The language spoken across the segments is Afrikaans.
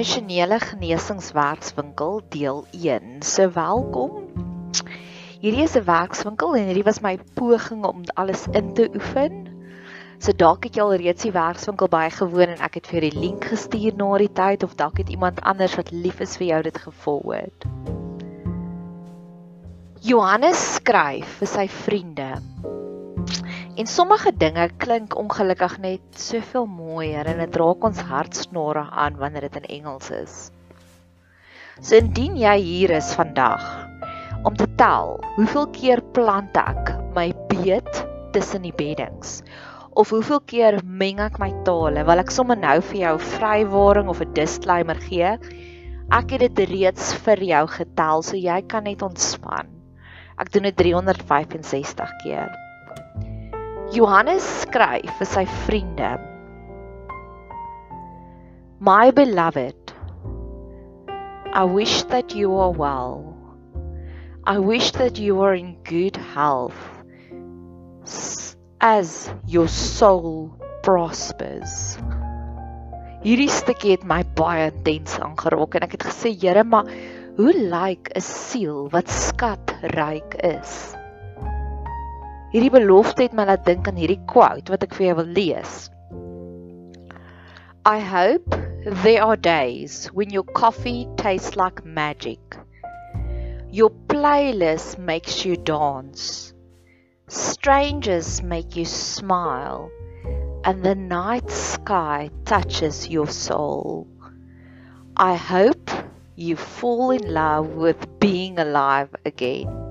emosionele genesingswerkswinkel deel 1. So welkom. Hierdie is 'n werkswinkel en hierdie was my poging om alles in te oefen. So dalk het jy al reeds die werkswinkel bygewoon en ek het vir jou die link gestuur na die tyd of dalk het iemand anders wat lief is vir jou dit gevolg het. Johannes skryf vir sy vriende. En sommige dinge klink ongelukkig net soveel mooier en dit raak ons hartsnare aan wanneer dit in Engels is. So indien jy hier is vandag om te tel hoeveel keer plant ek my beet tussen die beddings of hoeveel keer meng ek my tale, wil ek sommer nou vir jou vrywaring of 'n disclaimer gee. Ek het dit reeds vir jou getel, so jy kan net ontspan. Ek doen dit 365 keer. Johannes skryf vir sy vriende. My beloved, I wish that you are well. I wish that you are in good health as your soul prospers. Hierdie stukkie het my baie intens aangeraak en ek het gesê, Here, maar hoe lyk 'n siel wat skatryk is? Hierdie belofte het my laat dink aan hierdie quote wat ek vir jou wil lees. I hope there are days when your coffee tastes like magic. Your playlist makes you dance. Strangers make you smile and the night sky touches your soul. I hope you fall in love with being alive again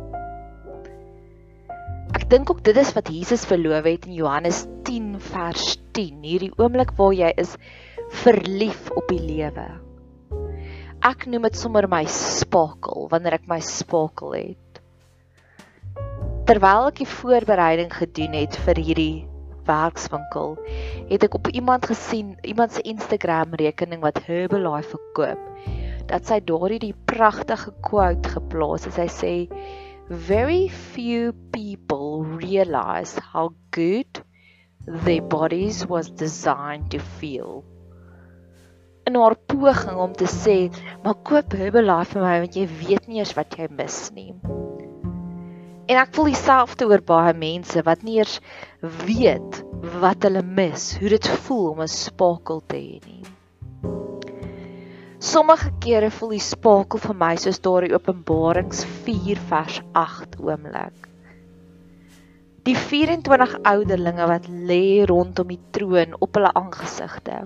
dink ook dit is wat Jesus verloof het in Johannes 10 vers 10, hierdie oomblik waar jy is verlief op die lewe. Ek noem dit sommer my spakel wanneer ek my spakel het. Terwyl ek die voorbereiding gedoen het vir hierdie werkswinkel, het ek op iemand gesien, iemand se Instagram rekening wat Herbalife verkoop, dat sy daardie die pragtige quote geplaas het. Sy sê very few people realize how good their bodies was designed to feel. In haar poging om te sê, "Maar koop Herbalife vir my want jy weet nie eers wat jy mis nie." En ek voel dieselfde oor baie mense wat nie eers weet wat hulle mis, hoe dit voel om 'n spakel te hê nie. Sommige kere voel die spakel vir my soos daardie Openbarings 4 vers 8 oomblik. Die 24 ouderlinge wat lê rondom die troon op hulle aangesigte.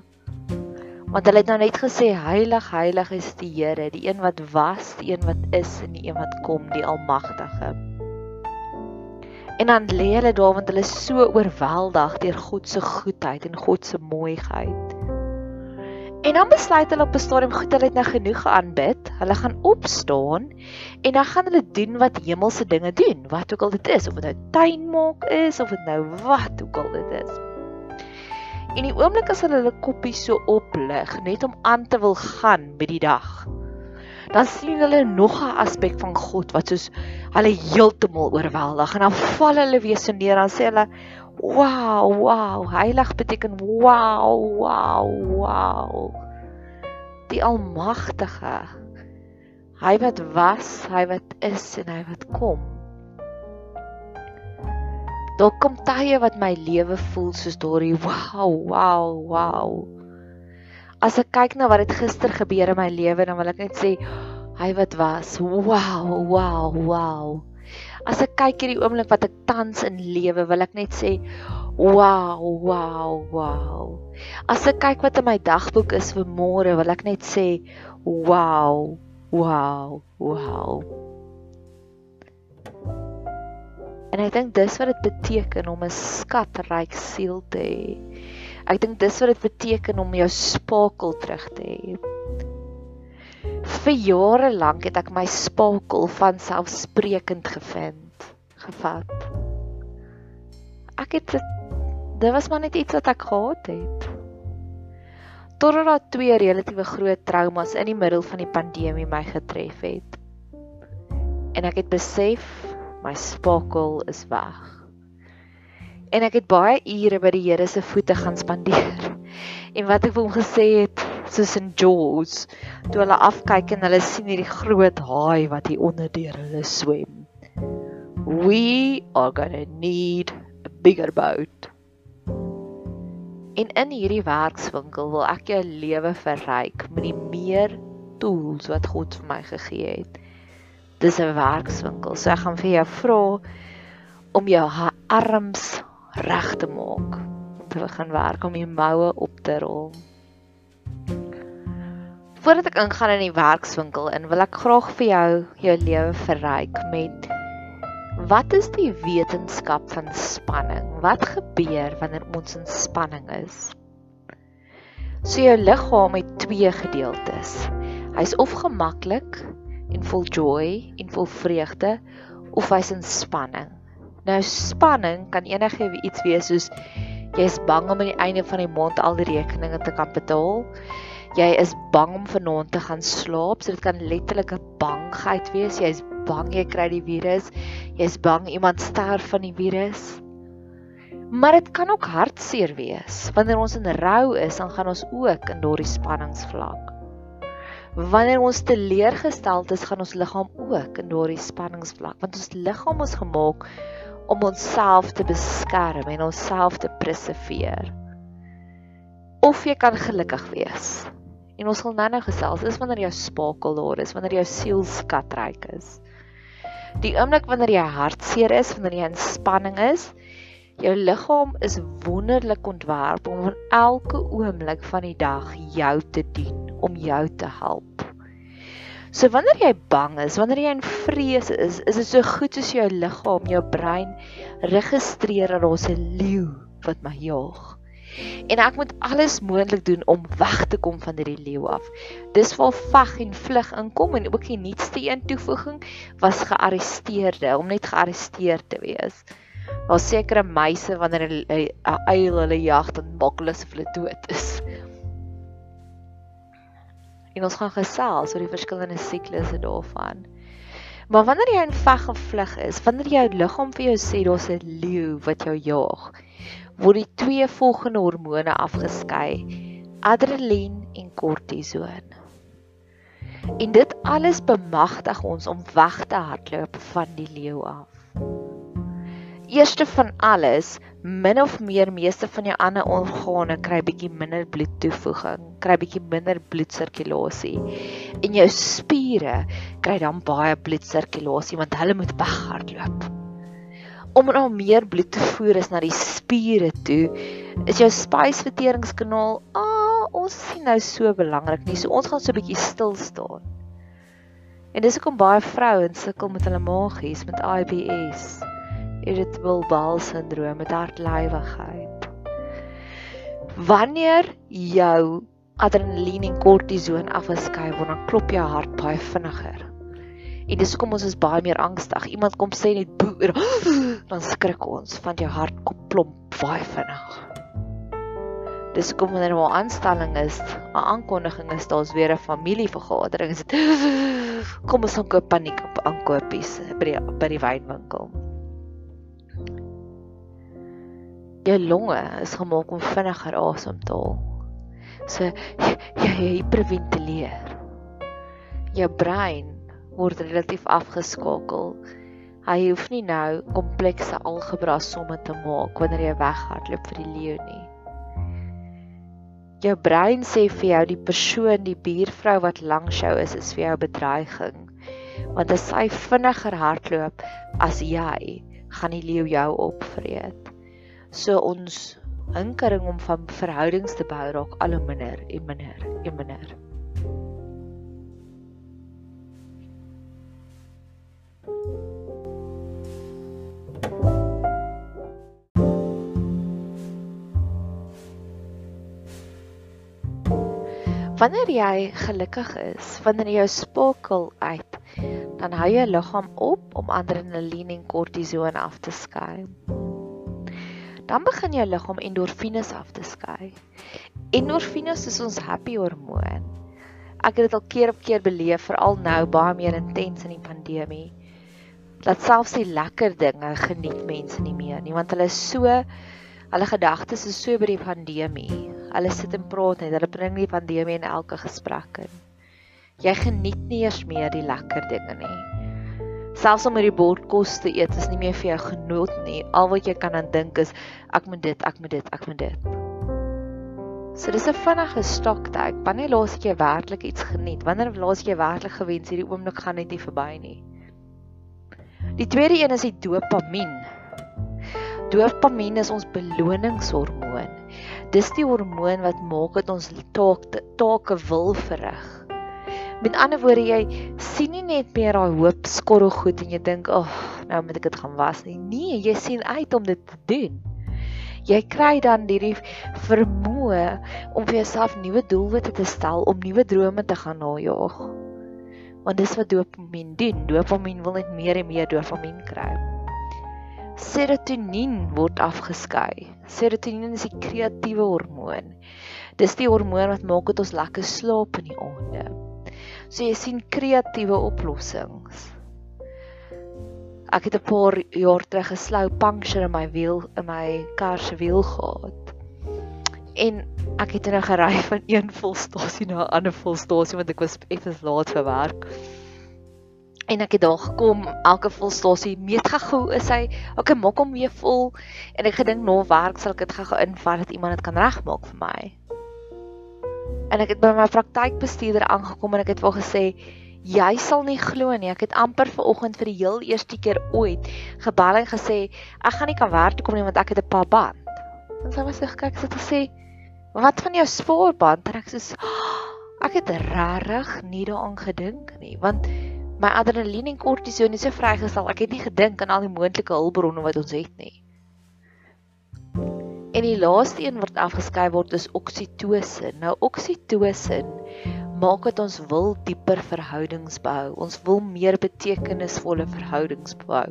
Want hulle het nou net gesê heilig heilig is die Here, die een wat was, die een wat is en die een wat kom, die almagtige. En dan lê hulle daar want hulle is so oorweldig deur God se goedheid en God se mooiheid. En dan besluit hulle op 'n stadium goed, hulle het nou genoeg aanbid. Hulle gaan opstaan en dan gaan hulle doen wat hemelse dinge doen, wat ook al dit is, of dit nou tuin maak is of dit nou wat ook al dit is. En die oomblik as hulle hulle koppie so oplig, net om aan te wil gaan by die dag, dan sien hulle nog 'n aspek van God wat soos hulle heeltemal oorweldig en dan val hulle weer so neer en sê hulle Wow, wow, heilig beteken wow, wow, wow. Die almagtige. Hy wat was, hy wat is en hy wat kom. Daar kom tye wat my lewe voel soos daardie wow, wow, wow. As ek kyk na wat het gister gebeur in my lewe, dan wil ek net sê hy wat was, wow, wow, wow. As ek kyk hierdie oomblik wat ek tans in lewe, wil ek net sê wow, wow, wow. As ek kyk wat in my dagboek is vir môre, wil ek net sê wow, wow, wow. En ek dink dis wat dit beteken om 'n skatryk siel te hê. Ek dink dis wat dit beteken om jou spakel terug te hê vir jare lank het ek my spakel van selfsprekend gevind gevat. Ek het dit dit was maar net iets wat ek gehad het. Totdat daar twee relatiewe groot traumas in die middel van die pandemie my getref het. En ek het besef my spakel is weg. En ek het baie ure by die Here se voete gaan spandeer. En wat ek vir hom gesê het, soos in Jaws toe hulle afkyk en hulle sien hierdie groot haai wat hier onder deur hulle swem. We are going to need a bigger boat. En in hierdie werkswinkel wil ek jou lewe verryk met die meer tools wat God vir my gegee het. Dis 'n werkswinkel. So ek gaan vir jou vra om jou arms reg te maak om te begin werk om jou moue op te rol. Voordat ek ingaan in die werkswinkel in, wil ek graag vir jou jou lewe verryk met wat is die wetenskap van spanning? Wat gebeur wanneer ons in spanning is? So jou liggaam het twee gedeeltes. Hy's of gemaklik en vol joy en vol vreugde of hy's in spanning. Nou spanning kan enige iets wees soos jy's bang om aan die einde van die maand al die rekeninge te kan betaal. Jy is bang om vanaand te gaan slaap, so dit kan letterlik 'n bangheid wees. Jy's bang jy kry die virus. Jy's bang iemand sterf van die virus. Maar dit kan ook hartseer wees. Wanneer ons in rou is, dan gaan ons ook in daardie spanningsvlak. Wanneer ons teleurgesteld is, gaan ons liggaam ook in daardie spanningsvlak, want ons liggaam is gemaak om onsself te beskerm en onsself te preserveer. Of jy kan gelukkig wees. En ons gaan nou-nou gesels, is wanneer jou spakel daar is, wanneer jou siel skatryk is. Die oomblik wanneer jy hartseer is, wanneer jy in spanning is, jou liggaam is wonderlik ontwerp om elke oomblik van die dag jou te dien om jou te help. So wanneer jy bang is, wanneer jy in vrees is, is dit so goed as jou liggaam, jou brein registreer dat daar 'n leeu wat my jaag. En ek moet alles moontlik doen om weg te kom van hierdie leeu af. Dis waar veg en vlug inkom en ook die nuutste een toevoeging was gearresteerde om net gearresteer te wees. Daar sekere meise wanneer 'n uil hulle jag dan maak hulle se hulle dood is en ons gaan gesels oor die verskillende siklusse daarvan. Maar wanneer jy in veg of vlug is, wanneer jou liggaam vir jou sê daar's 'n leeu wat jou jaag, word die twee volgende hormone afgeskei: adrenalien en kortison. En dit alles bemagtig ons om weg te hardloop van die leeu af. Eerste van alles, min of meer meeste van jou ander organe kry bietjie minder bloedtoevoeging, kry bietjie minder bloedsirkulasie. En jou spiere kry dan baie bloedsirkulasie want hulle moet weghardloop. Om nou meer bloed te voer is na die spiere toe, is jou spysverteringskanaal, ah, ons sien nou so belangrik nie. So ons gaan so 'n bietjie stil staan. En dis hoekom baie vrouens sukkel met hulle maagies met IBS irritable bowel syndroom met hartlywigheid. Wanneer jou adrenalien en kortison afgeskei word, dan klop jou hart baie vinniger. En dis hoekom ons is baie meer angstig. Iemand kom sê net boer, dan skrik ons want jou hart klop baie vinnig. Dis kom wanneer 'n aanstelling is, 'n aankondiging is, daar's weer 'n familievergadering, is dit kom ons gaan koop paniek op aankopies by die by die wynwinkel. jou longe is gemaak om vinniger asem te haal. So jy hyperventileer. Jou brein word relatief afgeskakel. Hy hoef nie nou komplekse algebra somme te maak wanneer jy weghardloop vir die leeu nie. Jou brein sê vir jou die persoon, die buurvrou wat langs jou is, is vir jou 'n bedreiging. Want as sy vinniger hardloop as jy, gaan die leeu jou opvreet. So ons hinkering om van verhoudings te bou raak al hoe minder en minder en minder. Wanneer jy gelukkig is, wanneer jou spakel uit, dan hou jou liggaam op om adrenalien en kortison af te skei dan begin jou liggaam endorfines af te skei. Endorfines is ons happy hormoon. Ek het dit al keer op keer beleef, veral nou baie meer intens in die pandemie. Dat selfs die lekker dinge geniet mense nie meer nie, want hulle is so hulle gedagtes is so by die pandemie. Hulle sit en praat net. Hulle bring die pandemie in elke gesprek in. Jy geniet nie eers meer die lekker dinge nie. Selfs om met die bord kos te eet is nie meer vir jou genot nie. Al wat jy kan aan dink is ek moet dit, ek moet dit, ek moet dit. So dis 'n vinnige stoktyd. Wanneer laas jy werklik iets geniet? Wanneer laas jy werklik gewens hierdie oomblik gaan net nie verby nie? Die tweede een is die dopamien. Dopamien is ons beloningshormoon. Dis die hormoon wat maak dat ons take take wil verrig. Met ander woorde, jy sien nie net meer daai hoop skorrelgoed en jy dink, "Ag, oh, nou moet ek dit gaan was nie." Nee, jy sien uit om dit te doen. Jy kry dan hierdie vermoë om vir jouself nuwe doelwitte te stel, om nuwe drome te gaan najag. Want dis wat dopamien doen. Dopamien wil net meer en meer dopamien kry. Serotonien word afgeskei. Serotonien is die kreatiewe hormoon. Dis die hormoon wat maak dat ons lekker slaap in die aande. So jy sien kreatiewe oplossings. Ek het 'n paar jaar terug 'n slou puncture in my wiel in my kar se wiel gehad. En ek het in 'n gery van een volstasie na 'n ander volstasie want ek was effens laat vir werk. En ek het daar gekom, elke volstasie meet gehou is hy, okay, maak hom weer vol. En ek gedink na werk sal ek dit gou invat dat iemand dit kan regmaak vir my. En ek het by my praktykbestuurder aangekom en ek het vir gesê jy sal nie glo nie ek het amper ver oggend vir die heel eerste keer ooit gebel en gesê ek gaan nie kan werk toe kom nie want ek het 'n paar band en sy was sê kyk sy het gesê wat van jou spoorband? En ek sê ek het regtig nie daaraan gedink nie want my adrenalien en kortison is so vrygestel ek het nie gedink aan al die moontlike hulpbronne wat ons het nie En die laaste een wat afgeskei word is oksitosin. Nou oksitosin maak dat ons wil dieper verhoudings bou. Ons wil meer betekenisvolle verhoudings bou.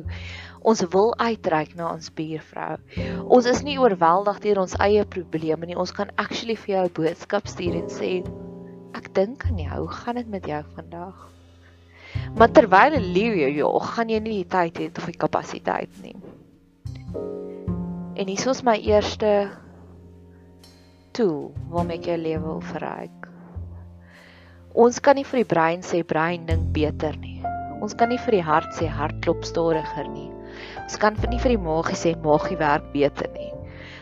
Ons wil uitreik na ons buurvrou. Ons is nie oorweldig deur ons eie probleme nie. Ons kan actually vir jou 'n boodskap stuur en sê ek dink aan jou. Hoe gaan dit met jou vandag? Maar terwyl jy lewe, jy gaan jy nie die tyd hê of die kapasiteit nie. En hier is my eerste tool waarmee ek jou lewe wil verryk. Ons kan nie vir die brein sê brein dink beter nie. Ons kan nie vir die hart sê hart klop stadiger nie. Ons kan nie vir die maagie sê maagie werk beter nie.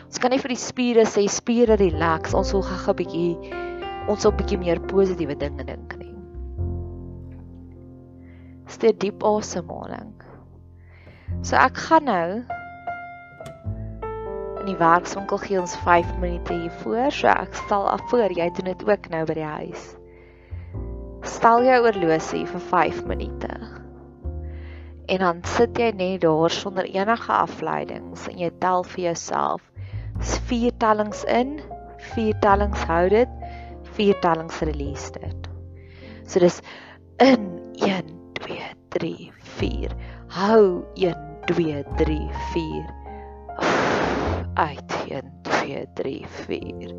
Ons kan nie vir die spiere sê spiere relax. Ons wil gou 'n bietjie ons op bietjie meer positiewe dinge dink nie. Steek diep asemhaling. So ek gaan nou in die werkswinkel gee ons 5 minute hiervoor, so ek stel af voor jy doen dit ook nou by die huis. Stel jou oorlosie vir 5 minute. En dan sit jy net daar sonder enige afleidings en jy tel vir jouself. Dis 4 tellings in, 4 tellings hou dit, 4 tellings release dit. So dis in 1 2 3 4. Hou 1 2 3 4 uit 1 2 3 4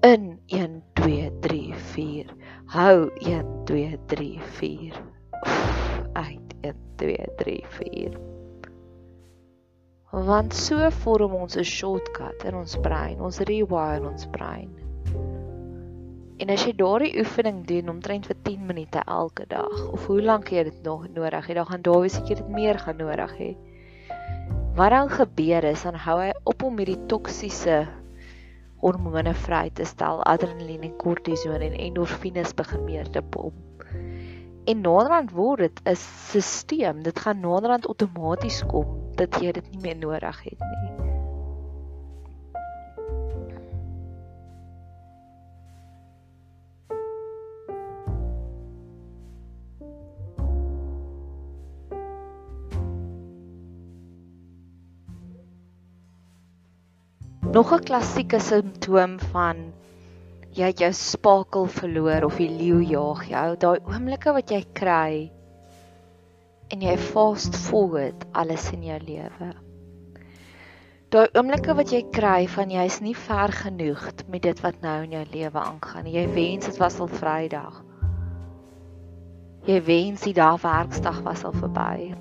in 1 2 3 4 hou 1 2 3 4 uit 1 2 3 4 want so vorm ons 'n shortcut in ons brein ons rewire ons brein en as jy daardie oefening doen omtrent vir 10 minute elke dag of hoe lank jy dit nog nodig het dan gaan daar wees ek jy dit meer gaan nodig hê. Wat dan gebeur is dan hou hy op om hierdie toksiese hormone vry te stel adrenalien en kortison en endorfines begin meer te pomp. En naderhand word dit 'n stelsel dit gaan naderhand outomaties kom dat jy dit nie meer nodig het nie Nog 'n klassieke simptoom van jy het jou spakel verloor of die leeu jaag jou, daai oomblikke wat jy kry en jy fast forward alles in jou lewe. Daai oomblikke wat jy kry van jy's nie ver genoeg met dit wat nou in jou lewe aangaan. Jy wens dit was al Vrydag. Jy wens die dag werksdag was al verby.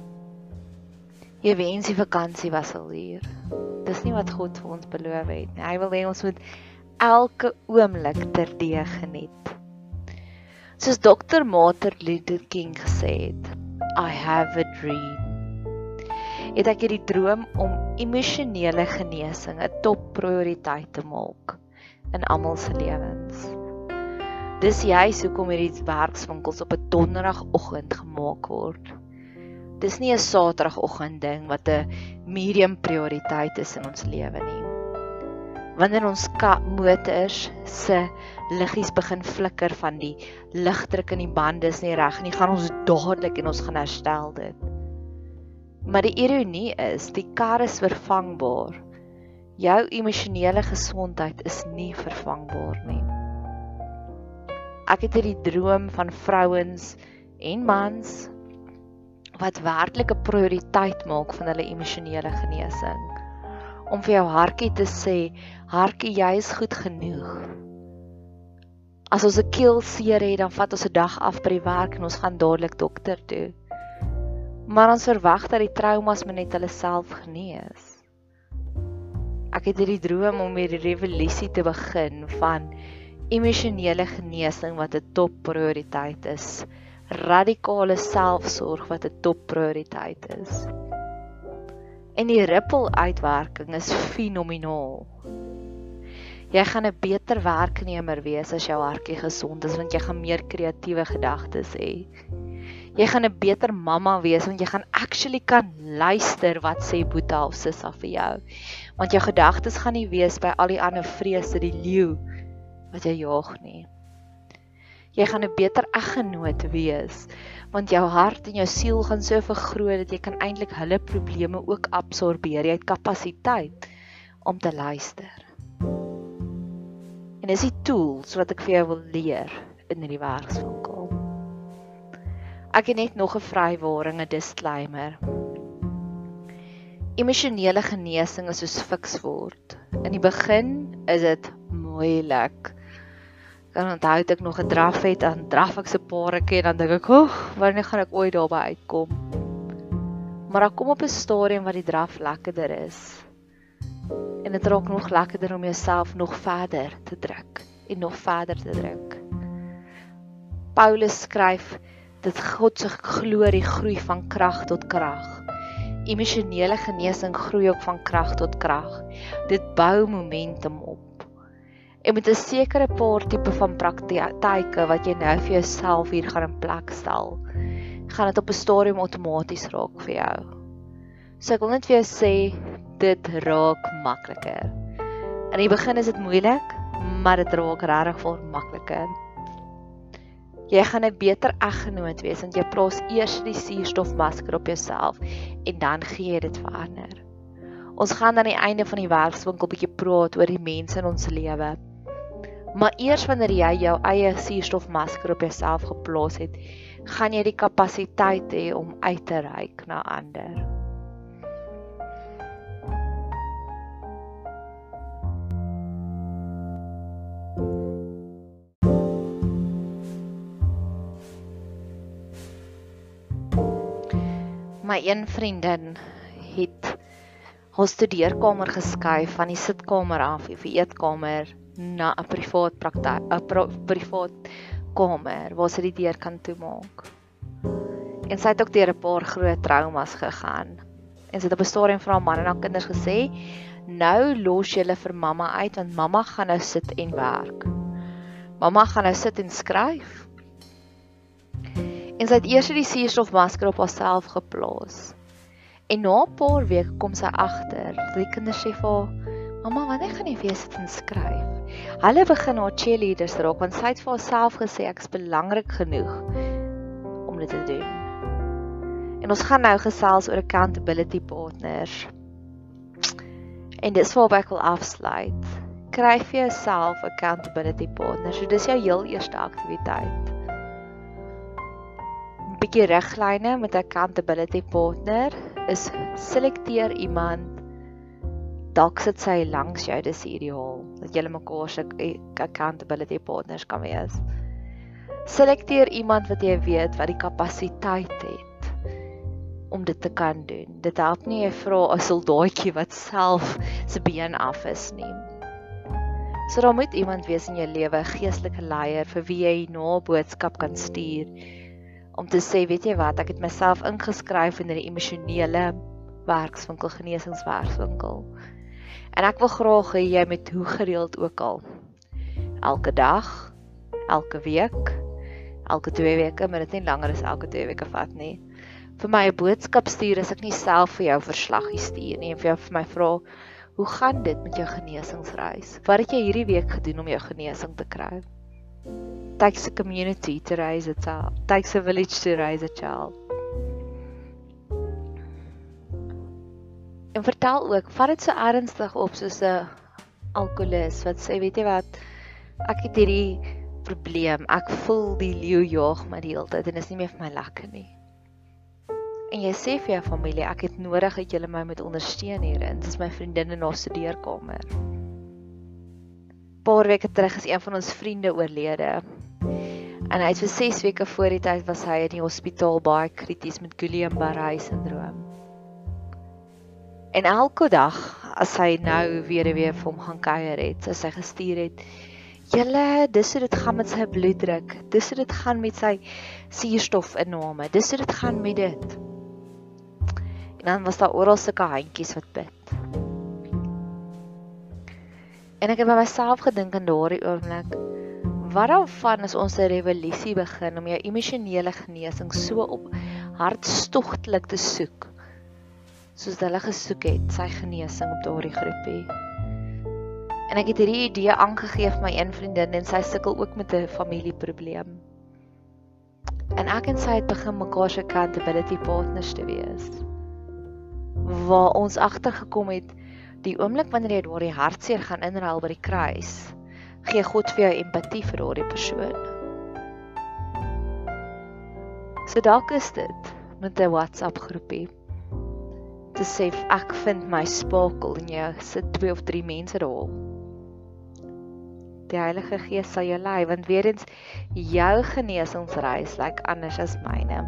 Jy wens die vakansie was al hier dis nie wat God vir ons beloof het nie. Hy wil hê ons moet elke oomblik terdee geniet. Soos Dr. Martin Luther King gesê het, I have a dream. Het ek hierdie droom om emosionele genesing 'n topprioriteit te maak in almal se lewens. Dis juis hoekom hierdie werkswinkels op 'n donderdagoggend gemaak word. Dis nie 'n saterdagoggend ding wat 'n medium prioriteit is in ons lewe nie. Wanneer ons motors se liggies begin flikker van die ligdruk in die bande is nie reg nie, gaan ons dadelik en ons gaan herstel dit. Maar die ironie is, die kar is vervangbaar. Jou emosionele gesondheid is nie vervangbaar nie. Ek het hierdie droom van vrouens en mans wat werklik 'n prioriteit maak van hulle emosionele genesing. Om vir jou hartjie te sê, hartjie, jy is goed genoeg. As ons 'n keelseer het, dan vat ons 'n dag af by die werk en ons gaan dadelik dokter toe maar ons verwag dat die traumas met net hulle self genees. Ek het hierdie droom om hierdie revolusie te begin van emosionele genesing wat 'n topprioriteit is, radikale selfsorg wat 'n topprioriteit is. En die ripple uitwerking is fenomenaal. Jy gaan 'n beter werknemer wees as jou hartjie gesond is want jy gaan meer kreatiewe gedagtes hê jy gaan 'n beter mamma wees want jy gaan actually kan luister wat sê Boeta of Sissa vir jou. Want jou gedagtes gaan nie wees by al die ander vrese die leeu wat jy jaag nie. Jy gaan 'n beter eggenoot wees want jou hart en jou siel gaan so vergroot dat jy kan eintlik hulle probleme ook absorbeer. Jy het kapasiteit om te luister. En dis die tools wat ek vir jou wil leer in hierdie werkswinkel. Ek het net nog 'n vrywaring, 'n disclaimer. Emosionele genesing is soos fiks word. In die begin is dit moeilik. Dan onthou ek nog 'n draf het, dan draf ek se paartjie en dan dink ek, "Oeg, wanneer gaan ek ooit daarby uitkom?" Maar ek kom op 'n stadium waar die draf lekkerder is. En dit raak nog lekkerder om jouself nog verder te druk en nog verder te druk. Paulus skryf dit God se glorie groei van krag tot krag. Emosionele genesing groei ook van krag tot krag. Dit bou momentum op. En met 'n sekere paar tipe van praktyke wat jy nou vir jouself hier gaan in plek stel, gaan dit op 'n stadium outomaties raak vir jou. So ek wil net vir jou sê dit raak makliker. In die begin is dit moeilik, maar dit raak regtig vol makliker. Jy gaan 'n beter eggenoot wees want jy plaas eers die suurstofmasker op jouself en dan gee jy dit vir ander. Ons gaan aan die einde van die werkswinkel bietjie praat oor die mense in ons lewe. Maar eers wanneer jy jou eie suurstofmasker op jouself geplaas het, gaan jy die kapasiteit hê om uit te reik na ander. my een vriendin het haar studeerkamer geskuif van die sitkamer af die eetkamer na 'n privaat praktyk, 'n privaat kamer waar sy die deur kan toemaak. En sy het ook deur 'n paar groot traumas gegaan. En sy het op 'n stadium vir haar man en haar kinders gesê: "Nou los julle vir mamma uit want mamma gaan nou sit en werk. Mamma gaan nou sit en skryf en sy het eers die suurstofmasker op haarself geplaas. En na 'n paar weke kom sy agter, die kinders sê vir haar: "Mamma, wanneer gaan jy weer sit en skryf?" Hulle begin haar cheerleaders raak want sy het vir haarself gesê ek is belangrik genoeg om dit te doen. En ons gaan nou gesels oor accountability partners. En dis waar ek wil afsluit. Kry vir jouself accountability partners. So dis jou heel eerste aktiwiteit bietjie riglyne met 'n accountability partner is selekteer iemand dalk sit sy langs jou dis ideaal dat julle mekaar se accountability partners kan wees. Selekteer iemand wat jy weet wat die kapasiteit het om dit te kan doen. Dit help nie jy vra 'n soldaatjie wat self se been af is nie. So daar moet iemand wees in jou lewe, 'n geestelike leier vir wie jy 'n boodskap kan stuur om te sê, weet jy wat, ek het myself ingeskryf in 'n emosionele werkswinkel, genesingswerkswinkel. En ek wil graag hê jy moet hoe gereeld ook al elke dag, elke week, elke 2 weke, maar dit nie langer as elke 2 weke vat nie. Vir my 'n boodskap stuur as ek nie self vir jou verslaggie stuur nie en vir jou vir my vra Hoe gaan dit met jou genesingsreis? Wat het jy hierdie week gedoen om jou genesing te kry? Takes a community to raise a child. Takes a village to raise a child. En vertel ook, vat dit so ernstig op soos 'n alkolikus wat sê, weet jy wat, ek het hierdie probleem. Ek voel die leeu jaag my die hele tyd en dit is nie meer vir my lekker nie en jy sê vir jou familie ek het nodig dat julle my moet ondersteun hierin. Dit is my vriendin in haar studeerkamer. Paar weke terug is een van ons vriende oorlede. En hy het vir 6 weke voor die tyd was hy in die hospitaal baie krities met Guillain-Barré syndroom. En elke dag as hy nou weer weer vir hom gaan kuier het, so hy gestuur het Julle, dis hoe dit gaan met sy bloeddruk. Dis hoe dit gaan met sy suurstofinname. Dis hoe dit gaan met dit. En dan was daar oral sulke handjies wat bid. En ek het by myself gedink in daardie oomblik, wat dan van as ons 'n revolusie begin om jou emosionele genesing so op hartstogtelik te soek soos hulle gesoek het sy genesing op daardie groepie. En ek het hierdie idee aangegee vir my een vriendin en sy sukkel ook met 'n familieprobleem. En ek en sy het begin mekaar se accountability partners te wees waar ons agtergekom het die oomblik wanneer jy daardie hartseer gaan inruil by die kruis, gee God vir jou empatie vir daardie persoon. So dalk is dit met 'n WhatsApp groepie te sê ek vind my spakel en jy sit twee of drie mense daar. Die Heilige Gees sal jou lei want weer eens jou genesingsreis lyk like anders as myne.